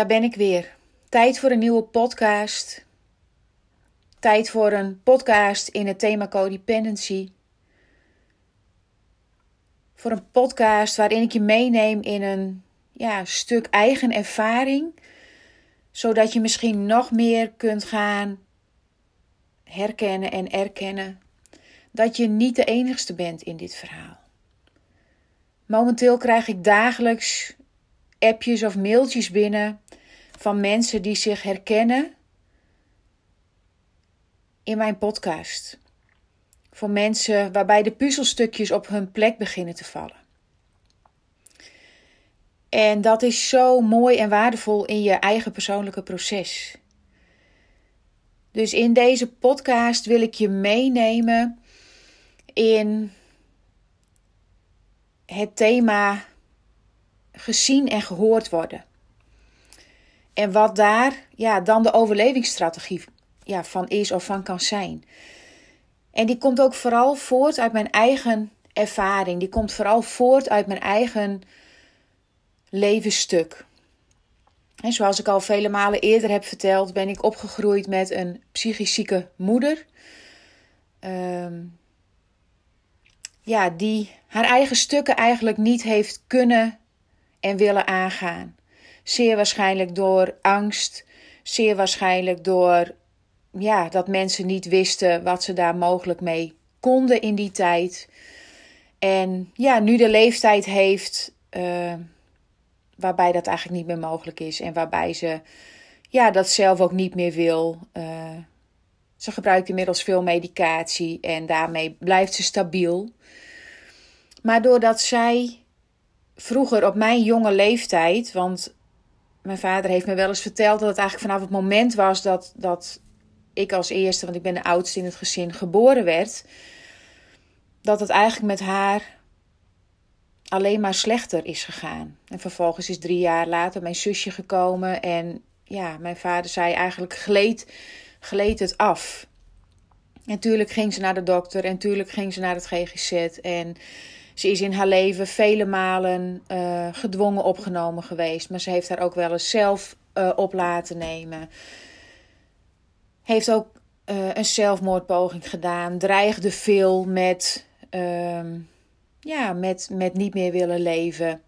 Daar ben ik weer. Tijd voor een nieuwe podcast. Tijd voor een podcast in het thema codependency. Voor een podcast waarin ik je meeneem in een ja, stuk eigen ervaring. Zodat je misschien nog meer kunt gaan herkennen en erkennen dat je niet de enigste bent in dit verhaal. Momenteel krijg ik dagelijks appjes of mailtjes binnen van mensen die zich herkennen in mijn podcast. Voor mensen waarbij de puzzelstukjes op hun plek beginnen te vallen. En dat is zo mooi en waardevol in je eigen persoonlijke proces. Dus in deze podcast wil ik je meenemen in het thema gezien en gehoord worden. En wat daar ja, dan de overlevingsstrategie ja, van is of van kan zijn. En die komt ook vooral voort uit mijn eigen ervaring. Die komt vooral voort uit mijn eigen levensstuk. En zoals ik al vele malen eerder heb verteld, ben ik opgegroeid met een psychisch zieke moeder. Ehm, ja, die haar eigen stukken eigenlijk niet heeft kunnen en willen aangaan. Zeer waarschijnlijk door angst, zeer waarschijnlijk door ja, dat mensen niet wisten wat ze daar mogelijk mee konden in die tijd. En ja, nu de leeftijd heeft uh, waarbij dat eigenlijk niet meer mogelijk is en waarbij ze ja, dat zelf ook niet meer wil. Uh, ze gebruikt inmiddels veel medicatie en daarmee blijft ze stabiel. Maar doordat zij vroeger op mijn jonge leeftijd, want mijn vader heeft me wel eens verteld dat het eigenlijk vanaf het moment was dat, dat ik als eerste, want ik ben de oudste in het gezin, geboren werd, dat het eigenlijk met haar alleen maar slechter is gegaan. En vervolgens is drie jaar later mijn zusje gekomen en ja, mijn vader zei eigenlijk gleed, gleed het af. En natuurlijk ging ze naar de dokter en natuurlijk ging ze naar het GGZ en ze is in haar leven vele malen uh, gedwongen opgenomen geweest. Maar ze heeft haar ook wel eens zelf uh, op laten nemen. Heeft ook uh, een zelfmoordpoging gedaan. Dreigde veel met, ehm, ja, met, met niet meer willen leven.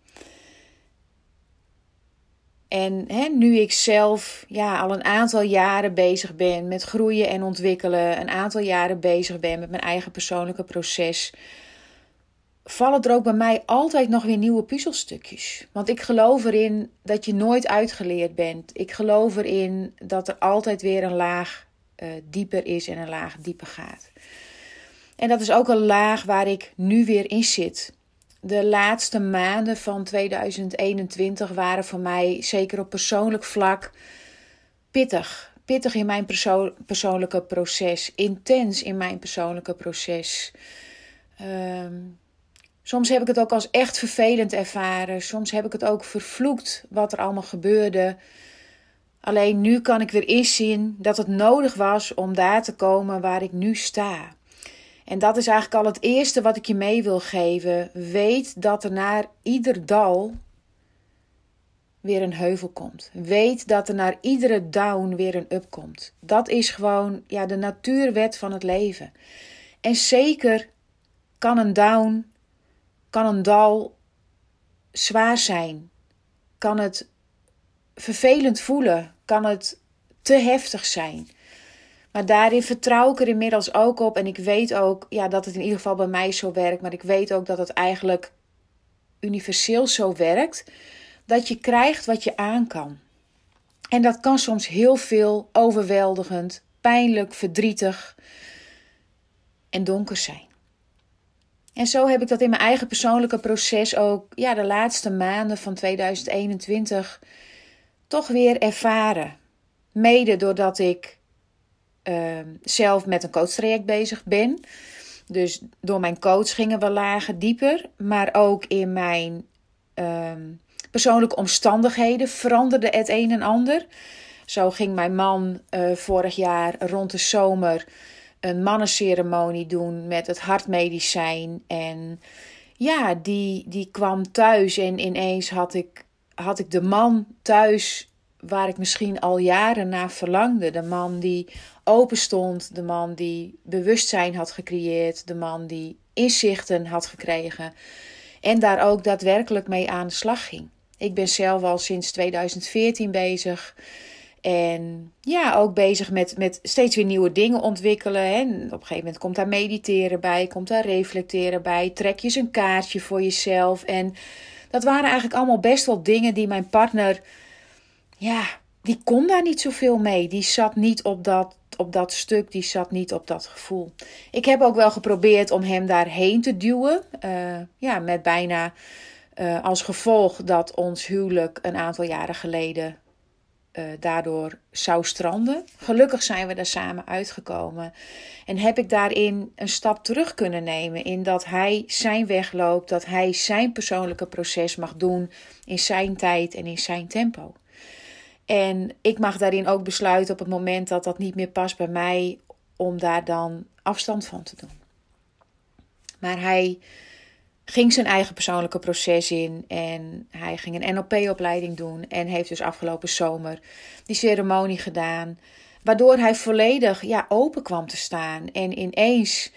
En hè, nu ik zelf ja, al een aantal jaren bezig ben met groeien en ontwikkelen, een aantal jaren bezig ben met mijn eigen persoonlijke proces, vallen er ook bij mij altijd nog weer nieuwe puzzelstukjes. Want ik geloof erin dat je nooit uitgeleerd bent. Ik geloof erin dat er altijd weer een laag uh, dieper is en een laag dieper gaat. En dat is ook een laag waar ik nu weer in zit. De laatste maanden van 2021 waren voor mij, zeker op persoonlijk vlak, pittig. Pittig in mijn perso persoonlijke proces, intens in mijn persoonlijke proces. Um, Soms heb ik het ook als echt vervelend ervaren. Soms heb ik het ook vervloekt wat er allemaal gebeurde. Alleen nu kan ik weer inzien dat het nodig was om daar te komen waar ik nu sta. En dat is eigenlijk al het eerste wat ik je mee wil geven. Weet dat er naar ieder dal weer een heuvel komt. Weet dat er naar iedere down weer een up komt. Dat is gewoon ja, de natuurwet van het leven. En zeker kan een down kan een dal zwaar zijn? Kan het vervelend voelen? Kan het te heftig zijn? Maar daarin vertrouw ik er inmiddels ook op. En ik weet ook ja, dat het in ieder geval bij mij zo werkt. Maar ik weet ook dat het eigenlijk universeel zo werkt. Dat je krijgt wat je aan kan. En dat kan soms heel veel overweldigend, pijnlijk, verdrietig en donker zijn. En zo heb ik dat in mijn eigen persoonlijke proces ook ja, de laatste maanden van 2021 toch weer ervaren. Mede doordat ik uh, zelf met een coachtraject bezig ben. Dus door mijn coach gingen we lagen dieper. Maar ook in mijn uh, persoonlijke omstandigheden veranderde het een en ander. Zo ging mijn man uh, vorig jaar rond de zomer een mannenceremonie doen met het hartmedicijn. En ja, die, die kwam thuis en ineens had ik, had ik de man thuis waar ik misschien al jaren naar verlangde. De man die open stond, de man die bewustzijn had gecreëerd, de man die inzichten had gekregen en daar ook daadwerkelijk mee aan de slag ging. Ik ben zelf al sinds 2014 bezig. En ja, ook bezig met, met steeds weer nieuwe dingen ontwikkelen. En op een gegeven moment komt daar mediteren bij, komt daar reflecteren bij. Trek je eens een kaartje voor jezelf. En dat waren eigenlijk allemaal best wel dingen die mijn partner, ja, die kon daar niet zoveel mee. Die zat niet op dat, op dat stuk, die zat niet op dat gevoel. Ik heb ook wel geprobeerd om hem daarheen te duwen. Uh, ja, met bijna uh, als gevolg dat ons huwelijk een aantal jaren geleden uh, daardoor zou stranden. Gelukkig zijn we daar samen uitgekomen. En heb ik daarin een stap terug kunnen nemen. In dat hij zijn weg loopt, dat hij zijn persoonlijke proces mag doen in zijn tijd en in zijn tempo. En ik mag daarin ook besluiten op het moment dat dat niet meer past bij mij, om daar dan afstand van te doen. Maar hij ging zijn eigen persoonlijke proces in en hij ging een NLP-opleiding doen en heeft dus afgelopen zomer die ceremonie gedaan, waardoor hij volledig ja, open kwam te staan en ineens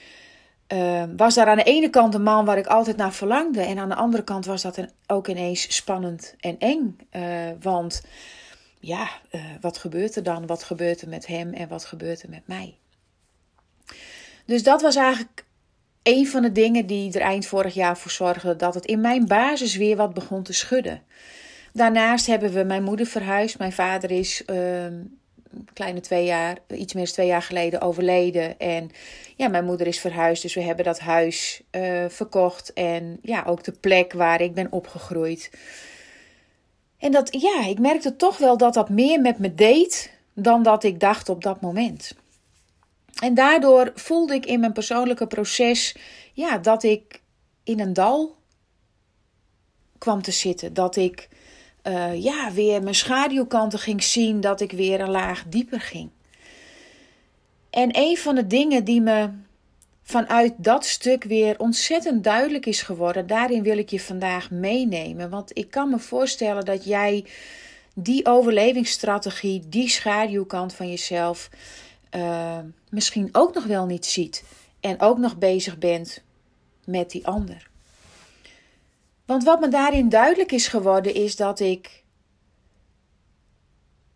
uh, was daar aan de ene kant een man waar ik altijd naar verlangde en aan de andere kant was dat ook ineens spannend en eng, uh, want ja, uh, wat gebeurt er dan? Wat gebeurt er met hem en wat gebeurt er met mij? Dus dat was eigenlijk een van de dingen die er eind vorig jaar voor zorgde dat het in mijn basis weer wat begon te schudden. Daarnaast hebben we mijn moeder verhuisd. Mijn vader is uh, kleine twee jaar, iets meer dan twee jaar geleden overleden. En ja, mijn moeder is verhuisd. Dus we hebben dat huis uh, verkocht. En ja, ook de plek waar ik ben opgegroeid. En dat, ja, ik merkte toch wel dat dat meer met me deed dan dat ik dacht op dat moment. En daardoor voelde ik in mijn persoonlijke proces ja, dat ik in een dal kwam te zitten. Dat ik uh, ja, weer mijn schaduwkanten ging zien, dat ik weer een laag dieper ging. En een van de dingen die me vanuit dat stuk weer ontzettend duidelijk is geworden, daarin wil ik je vandaag meenemen. Want ik kan me voorstellen dat jij die overlevingsstrategie, die schaduwkant van jezelf, uh, misschien ook nog wel niet ziet en ook nog bezig bent met die ander. Want wat me daarin duidelijk is geworden is dat ik,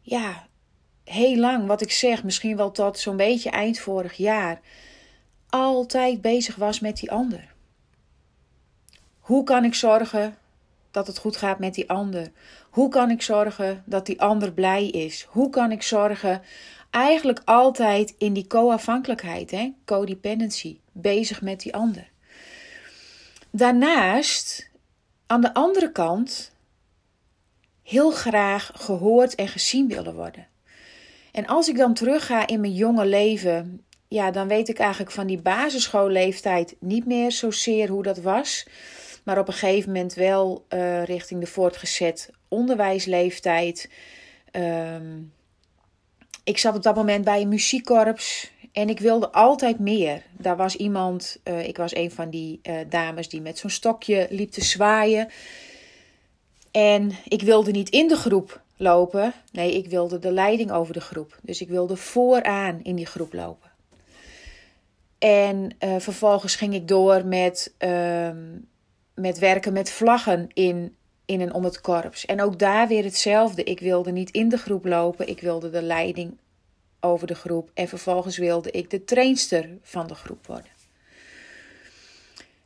ja, heel lang, wat ik zeg, misschien wel tot zo'n beetje eind vorig jaar, altijd bezig was met die ander. Hoe kan ik zorgen dat het goed gaat met die ander? Hoe kan ik zorgen dat die ander blij is? Hoe kan ik zorgen eigenlijk altijd in die co-afhankelijkheid, codependency, bezig met die ander. Daarnaast, aan de andere kant, heel graag gehoord en gezien willen worden. En als ik dan terugga in mijn jonge leven, ja, dan weet ik eigenlijk van die basisschoolleeftijd niet meer zozeer hoe dat was. Maar op een gegeven moment wel uh, richting de voortgezet onderwijsleeftijd. Um, ik zat op dat moment bij een muziekkorps en ik wilde altijd meer. Daar was iemand, uh, ik was een van die uh, dames die met zo'n stokje liep te zwaaien. En ik wilde niet in de groep lopen. Nee, ik wilde de leiding over de groep. Dus ik wilde vooraan in die groep lopen. En uh, vervolgens ging ik door met, uh, met werken met vlaggen in in en om het korps. En ook daar weer hetzelfde. Ik wilde niet in de groep lopen, ik wilde de leiding over de groep en vervolgens wilde ik de trainster van de groep worden.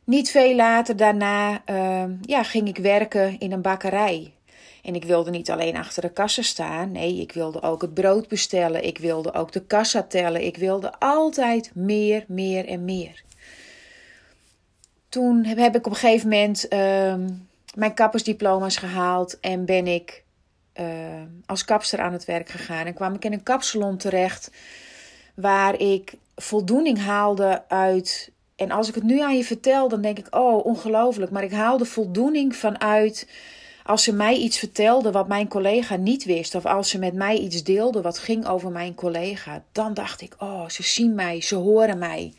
Niet veel later daarna uh, ja, ging ik werken in een bakkerij. En ik wilde niet alleen achter de kassa staan. Nee, ik wilde ook het brood bestellen. Ik wilde ook de kassa tellen. Ik wilde altijd meer, meer en meer. toen heb ik op een gegeven moment ehm, mijn kappersdiploma's gehaald en ben ik uh, als kapster aan het werk gegaan. En kwam ik in een kapsalon terecht waar ik voldoening haalde uit. En als ik het nu aan je vertel, dan denk ik: oh, ongelooflijk. Maar ik haalde voldoening vanuit als ze mij iets vertelde wat mijn collega niet wist, of als ze met mij iets deelde wat ging over mijn collega, dan dacht ik: oh, ze zien mij, ze horen mij.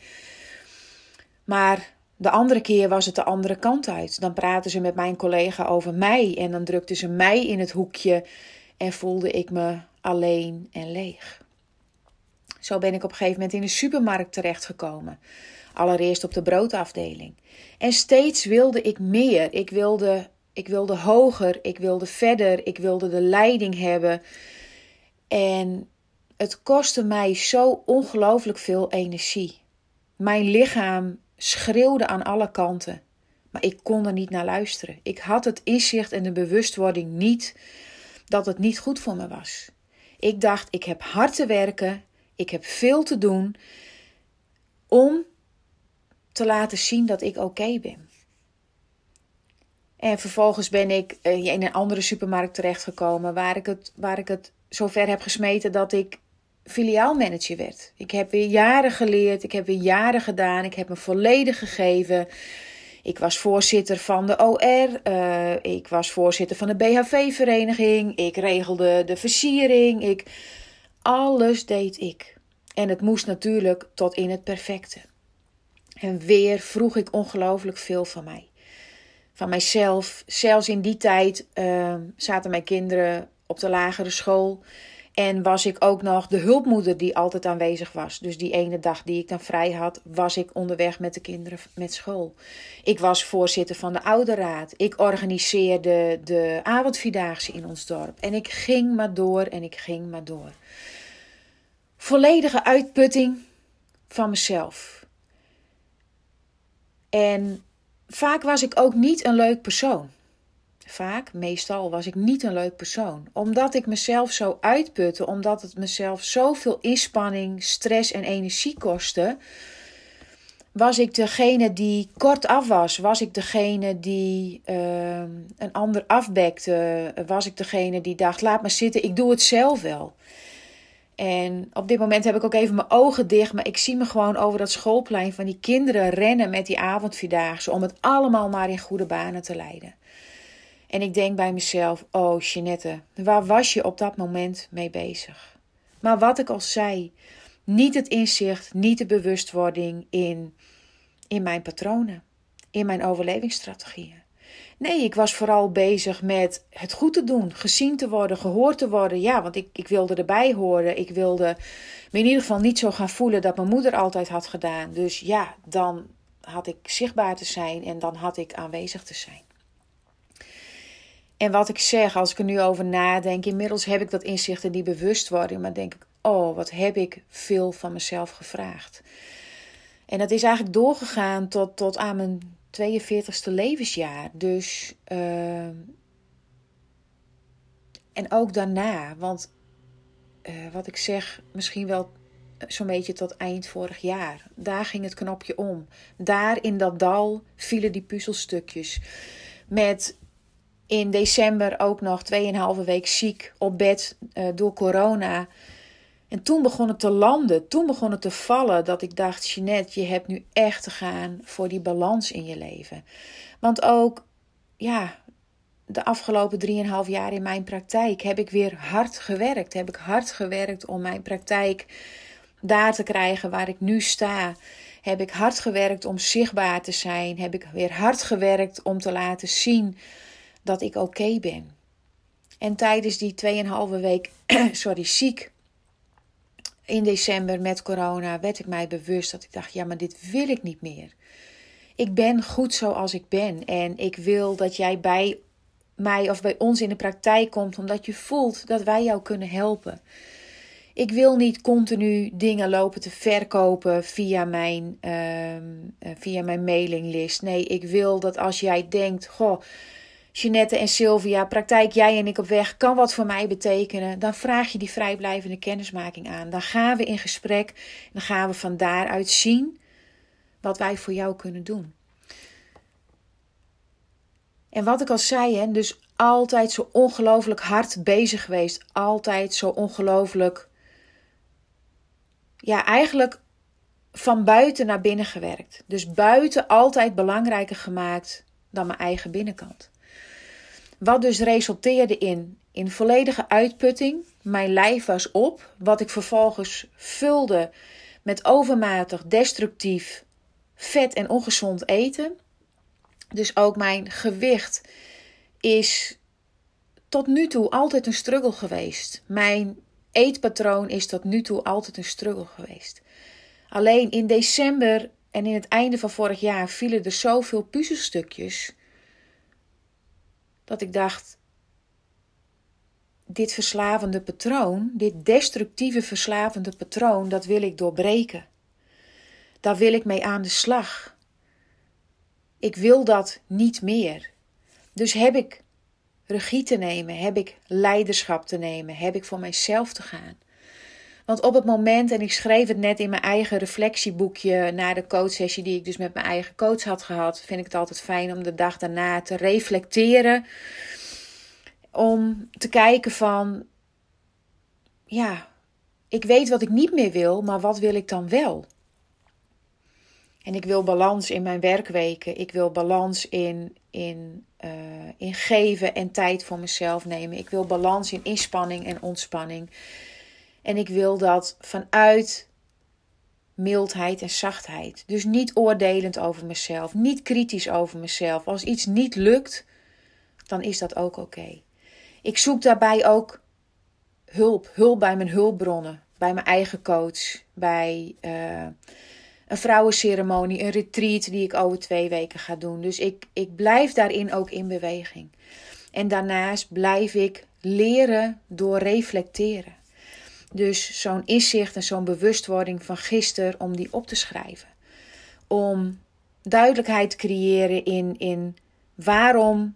Maar de andere keer was het de andere kant uit. Dan praten ze met mijn collega over mij en dan drukten ze mij in het hoekje en voelde ik me alleen en leeg. Zo ben ik op een gegeven moment in de supermarkt terechtgekomen. Allereerst op de broodafdeling. En steeds wilde ik meer. Ik wilde, ik wilde hoger, ik wilde verder, ik wilde de leiding hebben. En het kostte mij zo ongelooflijk veel energie. Mijn lichaam schreeuwde aan alle kanten, maar ik kon er niet naar luisteren. Ik had het inzicht en de bewustwording niet dat het niet goed voor me was. Ik dacht, ik heb hard te werken, ik heb veel te doen om te laten zien dat ik oké ben. En vervolgens ben ik eh, in een andere supermarkt terechtgekomen waar ik het, waar ik het zover heb gesmeten dat ik filiaalmanager werd. Ik heb weer jaren geleerd, ik heb weer jaren gedaan, ik heb me volledig gegeven. Ik was voorzitter van de OR, eh, ik was voorzitter van de BHV-vereniging, ik regelde de versiering, ik, alles deed ik. En het moest natuurlijk tot in het perfecte. En weer vroeg ik ongelooflijk veel van mij. Van mijzelf. Zelfs in die tijd uh, zaten mijn kinderen op de lagere school. En was ik ook nog de hulpmoeder die altijd aanwezig was. Dus die ene dag die ik dan vrij had, was ik onderweg met de kinderen met school. Ik was voorzitter van de ouderraad. Ik organiseerde de avondvierdaagse in ons dorp. En ik ging maar door en ik ging maar door. Volledige uitputting van mezelf. En vaak was ik ook niet een leuk persoon. Vaak, meestal, was ik niet een leuk persoon. Omdat ik mezelf zo uitputte, omdat het mezelf zoveel inspanning, stress en energie kostte, was ik degene die kort af was. Was ik degene die uh, een ander afbekte. Was ik degene die dacht: laat me zitten, ik doe het zelf wel. En op dit moment heb ik ook even mijn ogen dicht, maar ik zie me gewoon over dat schoolplein van die kinderen rennen met die avondvierdaagse om het allemaal maar in goede banen te leiden. En ik denk bij mezelf: Oh, Jeanette, waar was je op dat moment mee bezig? Maar wat ik al zei, niet het inzicht, niet de bewustwording in, in mijn patronen, in mijn overlevingsstrategieën. Nee, ik was vooral bezig met het goed te doen, gezien te worden, gehoord te worden. Ja, want ik, ik wilde erbij horen. Ik wilde me in ieder geval niet zo gaan voelen dat mijn moeder altijd had gedaan. Dus ja, dan had ik zichtbaar te zijn en dan had ik aanwezig te zijn. En wat ik zeg, als ik er nu over nadenk, inmiddels heb ik dat inzicht en die bewustwording, maar denk ik, oh, wat heb ik veel van mezelf gevraagd. En dat is eigenlijk doorgegaan tot, tot aan mijn 42ste levensjaar. Dus, uh, en ook daarna, want uh, wat ik zeg, misschien wel zo'n beetje tot eind vorig jaar. Daar ging het knopje om. Daar in dat dal vielen die puzzelstukjes. Met in december ook nog 2,5 week ziek op bed uh, door corona. En toen begon het te landen, toen begon het te vallen dat ik dacht, Jeanette, je hebt nu echt te gaan voor die balans in je leven. Want ook, ja, de afgelopen 3,5 jaar in mijn praktijk heb ik weer hard gewerkt. Heb ik hard gewerkt om mijn praktijk daar te krijgen waar ik nu sta. Heb ik hard gewerkt om zichtbaar te zijn. Heb ik weer hard gewerkt om te laten zien dat ik oké ben. En tijdens die 2,5 week sorry, ziek in december met corona werd ik mij bewust dat ik dacht: ja, maar dit wil ik niet meer. Ik ben goed zoals ik ben en ik wil dat jij bij mij of bij ons in de praktijk komt omdat je voelt dat wij jou kunnen helpen. Ik wil niet continu dingen lopen te verkopen via mijn, uh, via mijn mailinglist. Nee, ik wil dat als jij denkt: Goh, Jeanette en Sylvia, praktijk jij en ik op weg kan wat voor mij betekenen, dan vraag je die vrijblijvende kennismaking aan. Dan gaan we in gesprek en dan gaan we van daaruit zien wat wij voor jou kunnen doen. En wat ik al zei, hè, dus altijd zo ongelooflijk hard bezig geweest. Altijd zo ongelooflijk. Ja, eigenlijk van buiten naar binnen gewerkt. Dus buiten altijd belangrijker gemaakt dan mijn eigen binnenkant. Wat dus resulteerde in, in volledige uitputting. Mijn lijf was op, wat ik vervolgens vulde met overmatig, destructief, vet en ongezond eten. Dus ook mijn gewicht is tot nu toe altijd een struggle geweest. Mijn eetpatroon is tot nu toe altijd een struggle geweest. Alleen in december en in het einde van vorig jaar vielen er zoveel puzzelstukjes dat ik dacht: dit verslavende patroon, dit destructieve verslavende patroon, dat wil ik doorbreken. Daar wil ik mee aan de slag. Ik wil dat niet meer. Dus heb ik regie te nemen, heb ik leiderschap te nemen, heb ik voor mijzelf te gaan. Want op het moment, en ik schreef het net in mijn eigen reflectieboekje na de coachsessie die ik dus met mijn eigen coach had gehad, vind ik het altijd fijn om de dag daarna te reflecteren. Om te kijken van, ja, ik weet wat ik niet meer wil, maar wat wil ik dan wel? En ik wil balans in mijn werkweken. Ik wil balans in, in, uh, in geven en tijd voor mezelf nemen. Ik wil balans in inspanning en ontspanning. En ik wil dat vanuit mildheid en zachtheid. Dus niet oordelend over mezelf, niet kritisch over mezelf. Als iets niet lukt, dan is dat ook oké. Ik zoek daarbij ook hulp, hulp bij mijn hulpbronnen, bij mijn eigen coach, bij uh, een vrouwenceremonie, een retreat die ik over twee weken ga doen. Dus ik, ik blijf daarin ook in beweging. En daarnaast blijf ik leren door reflecteren. Dus zo'n inzicht en zo'n bewustwording van gisteren, om die op te schrijven. Om duidelijkheid te creëren in, in waarom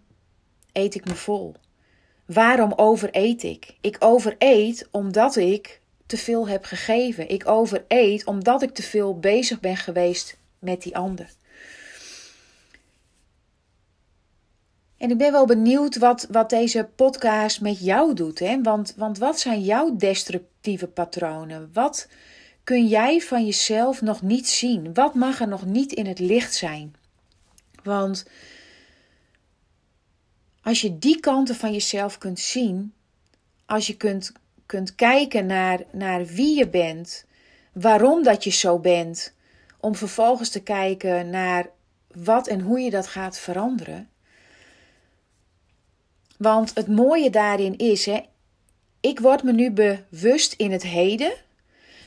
eet ik me vol? Waarom overeet ik? Ik overeet omdat ik te veel heb gegeven. Ik overeet omdat ik te veel bezig ben geweest met die ander. En ik ben wel benieuwd wat, wat deze podcast met jou doet. Hè? Want, want wat zijn jouw destructieve patronen? Wat kun jij van jezelf nog niet zien? Wat mag er nog niet in het licht zijn? Want als je die kanten van jezelf kunt zien, als je kunt, kunt kijken naar, naar wie je bent, waarom dat je zo bent, om vervolgens te kijken naar wat en hoe je dat gaat veranderen want het mooie daarin is, hè, ik word me nu bewust in het heden.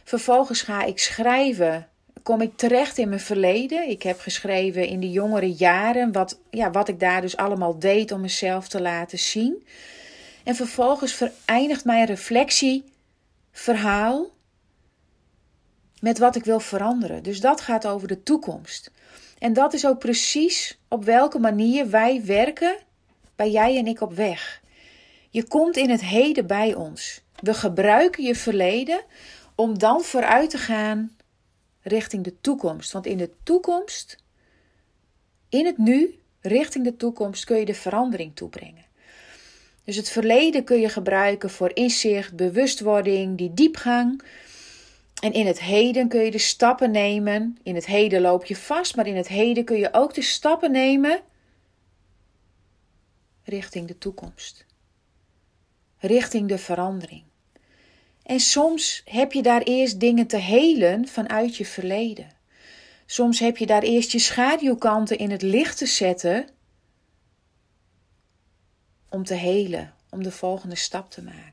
Vervolgens ga ik schrijven. Kom ik terecht in mijn verleden. Ik heb geschreven in de jongere jaren wat, ja, wat ik daar dus allemaal deed om mezelf te laten zien. En vervolgens vereindigt mijn reflectieverhaal met wat ik wil veranderen. Dus dat gaat over de toekomst. En dat is ook precies op welke manier wij werken ben jij en ik op weg. Je komt in het heden bij ons. We gebruiken je verleden om dan vooruit te gaan richting de toekomst. Want in de toekomst, in het nu, richting de toekomst, kun je de verandering toebrengen. Dus het verleden kun je gebruiken voor inzicht, bewustwording, die diepgang. En in het heden kun je de stappen nemen. In het heden loop je vast, maar in het heden kun je ook de stappen nemen richting de toekomst, richting de verandering. En soms heb je daar eerst dingen te helen vanuit je verleden. Soms heb je daar eerst je schaduwkanten in het licht te zetten om te helen, om de volgende stap te maken.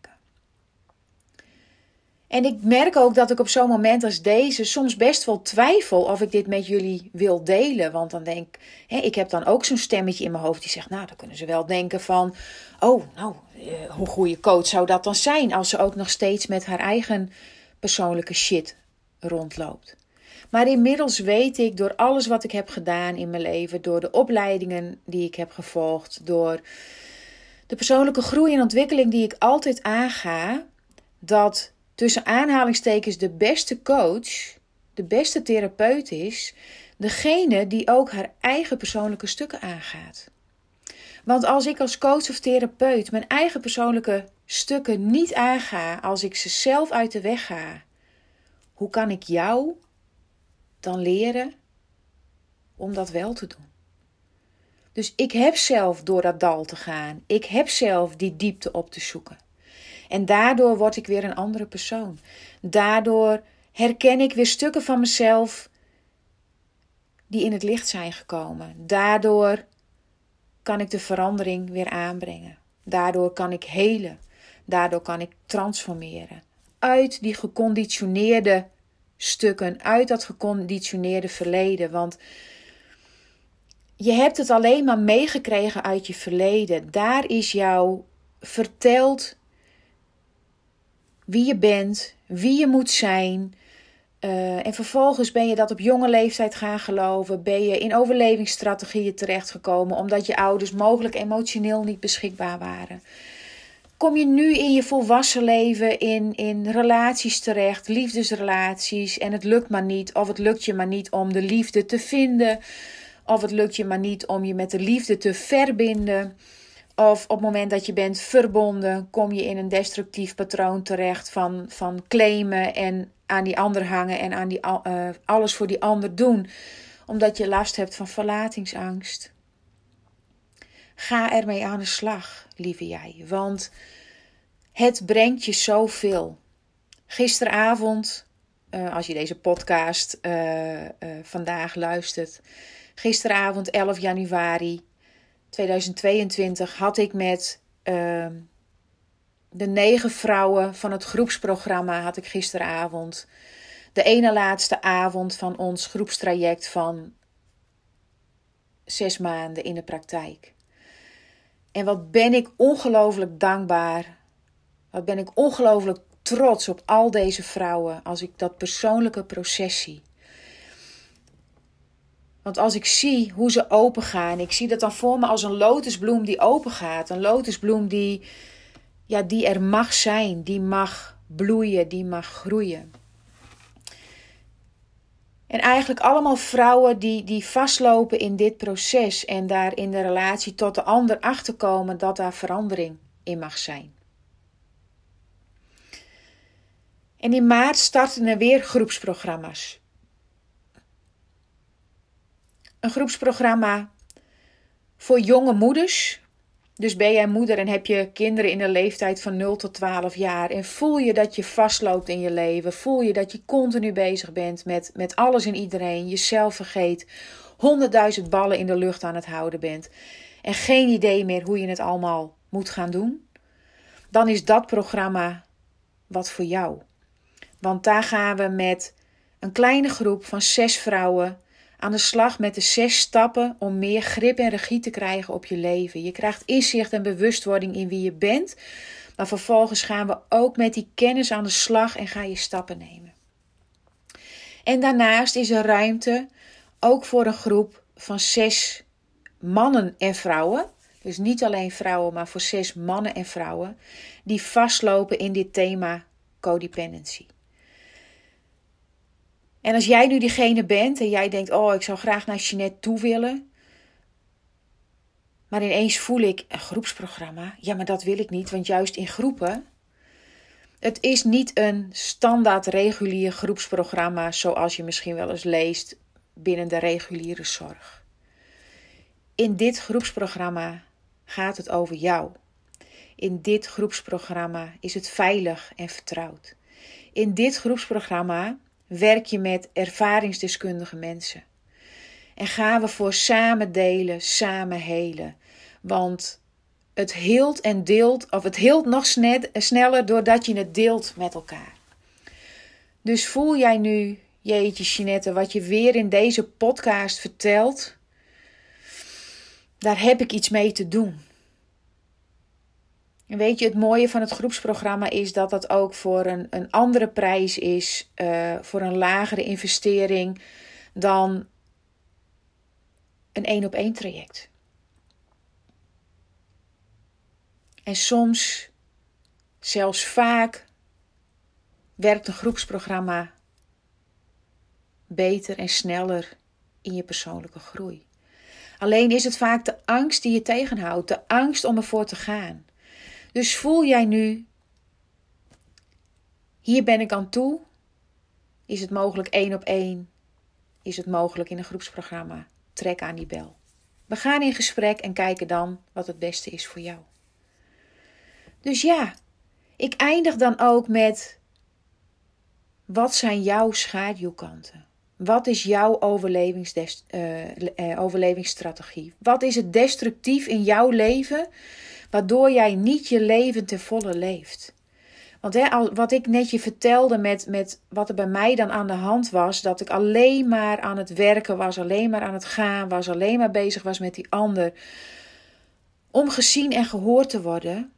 En ik merk ook dat ik op zo'n moment als deze soms best wel twijfel of ik dit met jullie wil delen. Want dan denk ik, heb dan ook zo'n stemmetje in mijn hoofd die zegt, nou, dan kunnen ze wel denken van, oh, nou, eh, hoe goede coach zou dat dan zijn als ze ook nog steeds met haar eigen persoonlijke shit rondloopt. Maar inmiddels weet ik door alles wat ik heb gedaan in mijn leven, door de opleidingen die ik heb gevolgd, door de persoonlijke groei en ontwikkeling die ik altijd aanga, dat tussen aanhalingstekens de beste coach, de beste therapeut is, degene die ook haar eigen persoonlijke stukken aangaat. Want als ik als coach of therapeut mijn eigen persoonlijke stukken niet aanga, als ik ze zelf uit de weg ga, hoe kan ik jou dan leren om dat wel te doen? Dus ik heb zelf door dat dal te gaan. Ik heb zelf die diepte op te zoeken. En daardoor word ik weer een andere persoon. Daardoor herken ik weer stukken van mezelf die in het licht zijn gekomen. Daardoor kan ik de verandering weer aanbrengen. Daardoor kan ik helen. Daardoor kan ik transformeren. Uit die geconditioneerde stukken, uit dat geconditioneerde verleden. Want je hebt het alleen maar meegekregen uit je verleden. Daar is jou verteld wie je bent, wie je moet zijn. Uh, en vervolgens ben je dat op jonge leeftijd gaan geloven. Ben je in overlevingsstrategieën terechtgekomen omdat je ouders mogelijk emotioneel niet beschikbaar waren. Kom je nu in je volwassen leven in, in relaties terecht, liefdesrelaties, en het lukt maar niet, of het lukt je maar niet om de liefde te vinden, of het lukt je maar niet om je met de liefde te verbinden. Of op het moment dat je bent verbonden, kom je in een destructief patroon terecht van, van claimen en aan die ander hangen en aan die, uh, alles voor die ander doen, omdat je last hebt van verlatingsangst. Ga ermee aan de slag, lieve jij, want het brengt je zoveel. Gisteravond, uh, als je deze podcast uh, vandaag luistert, gisteravond 11 januari 2022 had ik met ehm, de negen vrouwen van het groepsprogramma had ik gisteravond de ene laatste avond van ons groepstraject van zes maanden in de praktijk. En wat ben ik ongelooflijk dankbaar. Wat ben ik ongelooflijk trots op al deze vrouwen als ik dat persoonlijke proces zie. Want als ik zie hoe ze open gaan, ik zie dat dan voor me als een lotusbloem die open gaat. Een lotusbloem die, ja, die er mag zijn, die mag bloeien, die mag groeien. En eigenlijk allemaal vrouwen die, die vastlopen in dit proces en daar in de relatie tot de ander achterkomen dat daar verandering in mag zijn. En in maart starten er weer groepsprogramma's. Een groepsprogramma voor jonge moeders. Dus ben jij moeder en heb je kinderen in de leeftijd van 0 tot 12 jaar en voel je dat je vastloopt in je leven, voel je dat je continu bezig bent met, met alles en iedereen, jezelf vergeet, honderdduizend ballen in de lucht aan het houden bent en geen idee meer hoe je het allemaal moet gaan doen, dan is dat programma wat voor jou. Want daar gaan we met een kleine groep van zes vrouwen aan de slag met de zes stappen om meer grip en regie te krijgen op je leven. Je krijgt inzicht en bewustwording in wie je bent, maar vervolgens gaan we ook met die kennis aan de slag en ga je stappen nemen. En daarnaast is er ruimte ook voor een groep van zes mannen en vrouwen. Dus niet alleen vrouwen, maar voor zes mannen en vrouwen die vastlopen in dit thema codependency. En als jij nu diegene bent en jij denkt: Oh, ik zou graag naar Jeanette toe willen. Maar ineens voel ik een groepsprogramma. Ja, maar dat wil ik niet, want juist in groepen. Het is niet een standaard regulier groepsprogramma zoals je misschien wel eens leest binnen de reguliere zorg. In dit groepsprogramma gaat het over jou. In dit groepsprogramma is het veilig en vertrouwd. In dit groepsprogramma werk je met ervaringsdeskundige mensen. En gaan we voor samen delen, samen helen. Want het heelt en deelt, of het heelt nog sneller doordat je het deelt met elkaar. Dus voel jij nu, jeetje Jeanette, wat je weer in deze podcast vertelt, daar heb ik iets mee te doen. En weet je, het mooie van het groepsprogramma is dat dat ook voor een, een andere prijs is, uh, voor een lagere investering dan een één op één traject. En soms, zelfs vaak, werkt een groepsprogramma beter en sneller in je persoonlijke groei. Alleen is het vaak de angst die je tegenhoudt, de angst om ervoor te gaan. Dus voel jij nu, hier ben ik aan toe. Is het mogelijk één op één? Is het mogelijk in een groepsprogramma? Trek aan die bel. We gaan in gesprek en kijken dan wat het beste is voor jou. Dus ja, ik eindig dan ook met: wat zijn jouw schaduwkanten? Wat is jouw uh, overlevingsstrategie? Wat is het destructief in jouw leven waardoor jij niet je leven te volle leeft? Want hè, wat ik net je vertelde met, met wat er bij mij dan aan de hand was, dat ik alleen maar aan het werken was, alleen maar aan het gaan was, alleen maar bezig was met die ander. Om gezien en gehoord te worden,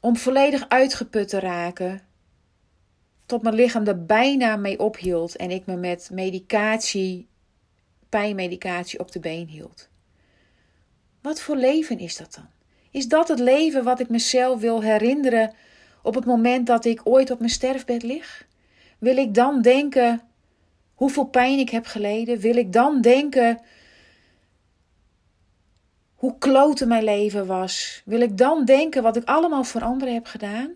om volledig uitgeput te raken, tot mijn lichaam er bijna mee ophield en ik me met medicatie, pijnmedicatie op de been hield. Wat voor leven is dat dan? Is dat het leven wat ik mezelf wil herinneren op het moment dat ik ooit op mijn sterfbed lig? Wil ik dan denken hoeveel pijn ik heb geleden? Wil ik dan denken hoe klote mijn leven was? Wil ik dan denken wat ik allemaal voor anderen heb gedaan?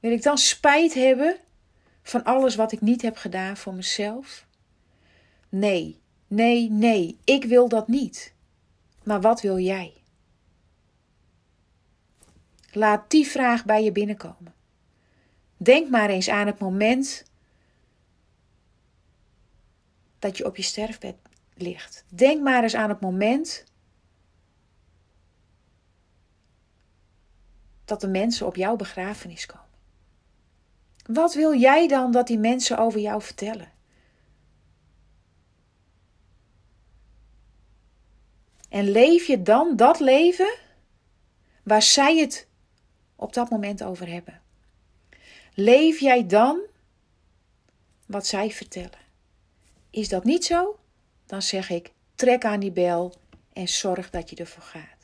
Wil ik dan spijt hebben van alles wat ik niet heb gedaan voor mezelf? Nee, nee, nee, ik wil dat niet. Maar wat wil jij? Laat die vraag bij je binnenkomen. Denk maar eens aan het moment dat je op je sterfbed ligt. Denk maar eens aan het moment dat de mensen op jouw begrafenis komen. Wat wil jij dan dat die mensen over jou vertellen? En leef je dan dat leven waar zij het op dat moment over hebben? Leef jij dan wat zij vertellen? Is dat niet zo? Dan zeg ik: trek aan die bel en zorg dat je ervoor gaat.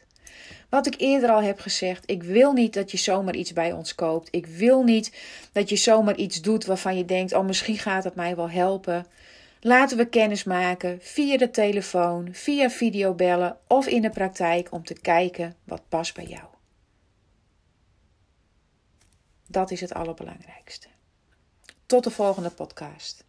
Wat ik eerder al heb gezegd, ik wil niet dat je zomaar iets bij ons koopt. Ik wil niet dat je zomaar iets doet waarvan je denkt: oh, misschien gaat het mij wel helpen. Laten we kennis maken via de telefoon, via videobellen of in de praktijk om te kijken wat past bij jou. Dat is het allerbelangrijkste. Tot de volgende podcast.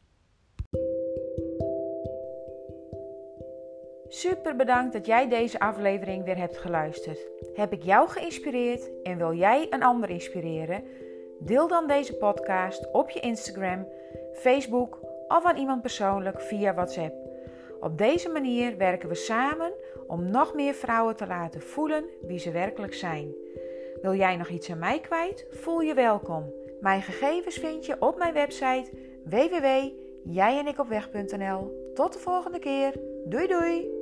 Super bedankt dat jij deze aflevering weer hebt geluisterd. Heb ik jou geïnspireerd en wil jij een ander inspireren? Deel dan deze podcast op je Instagram, Facebook of aan iemand persoonlijk via WhatsApp. Op deze manier werken we samen om nog meer vrouwen te laten voelen wie ze werkelijk zijn. Wil jij nog iets aan mij kwijt? Voel je welkom. Mijn gegevens vind je op mijn website www.jijenikopweg.nl. Tot de volgende keer. Doei doei!